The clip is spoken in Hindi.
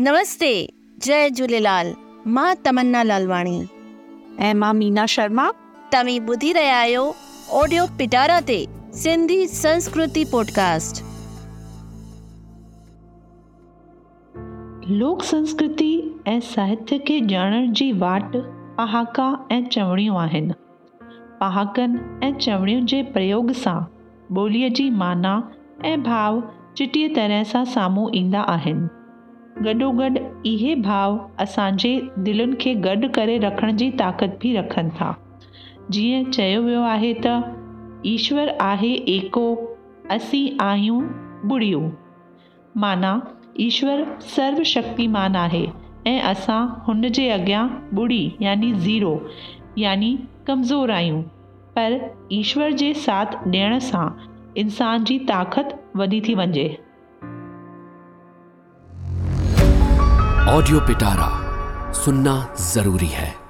नमस्ते जय झूलेलाल माँ तमन्ना लालवाणी। ऐं माँ मीना शर्मा। तव्हीं ॿुधी रहिया आहियो ऑडियो पिटारा ते सिंधी संस्कृति पॉडकास्ट। लोक संस्कृति ऐं साहित्य खे ॼाणण जी वाट पहाका ऐं चवणियूं आहिनि। पहाकनि ऐं चवणियुनि जे प्रयोग सां ॿोलीअ जी माना ऐं भाव चिटीअ तरह सां साम्हूं ईंदा आहिनि। गॾोगॾु इहे भाव असांजे दिलनि खे गॾु करे रखण जी ताक़त बि रखनि था। जीअं चयो वियो आहे त, ईश्वर आहे एको, असीं आहियूं ॿुड़ियूं। माना, ईश्वर सर्वशक्तिमान आहे ऐं असां हुन जे अॻियाँ ॿुड़ी, यानी ज़ीरो, यानी कमज़ोर आहियूं। पर ईश्वर जे साथ ॾियण सां इंसान जी ताक़त वधी थी वञे। ऑडियो पिटारा सुनना ज़रूरी है।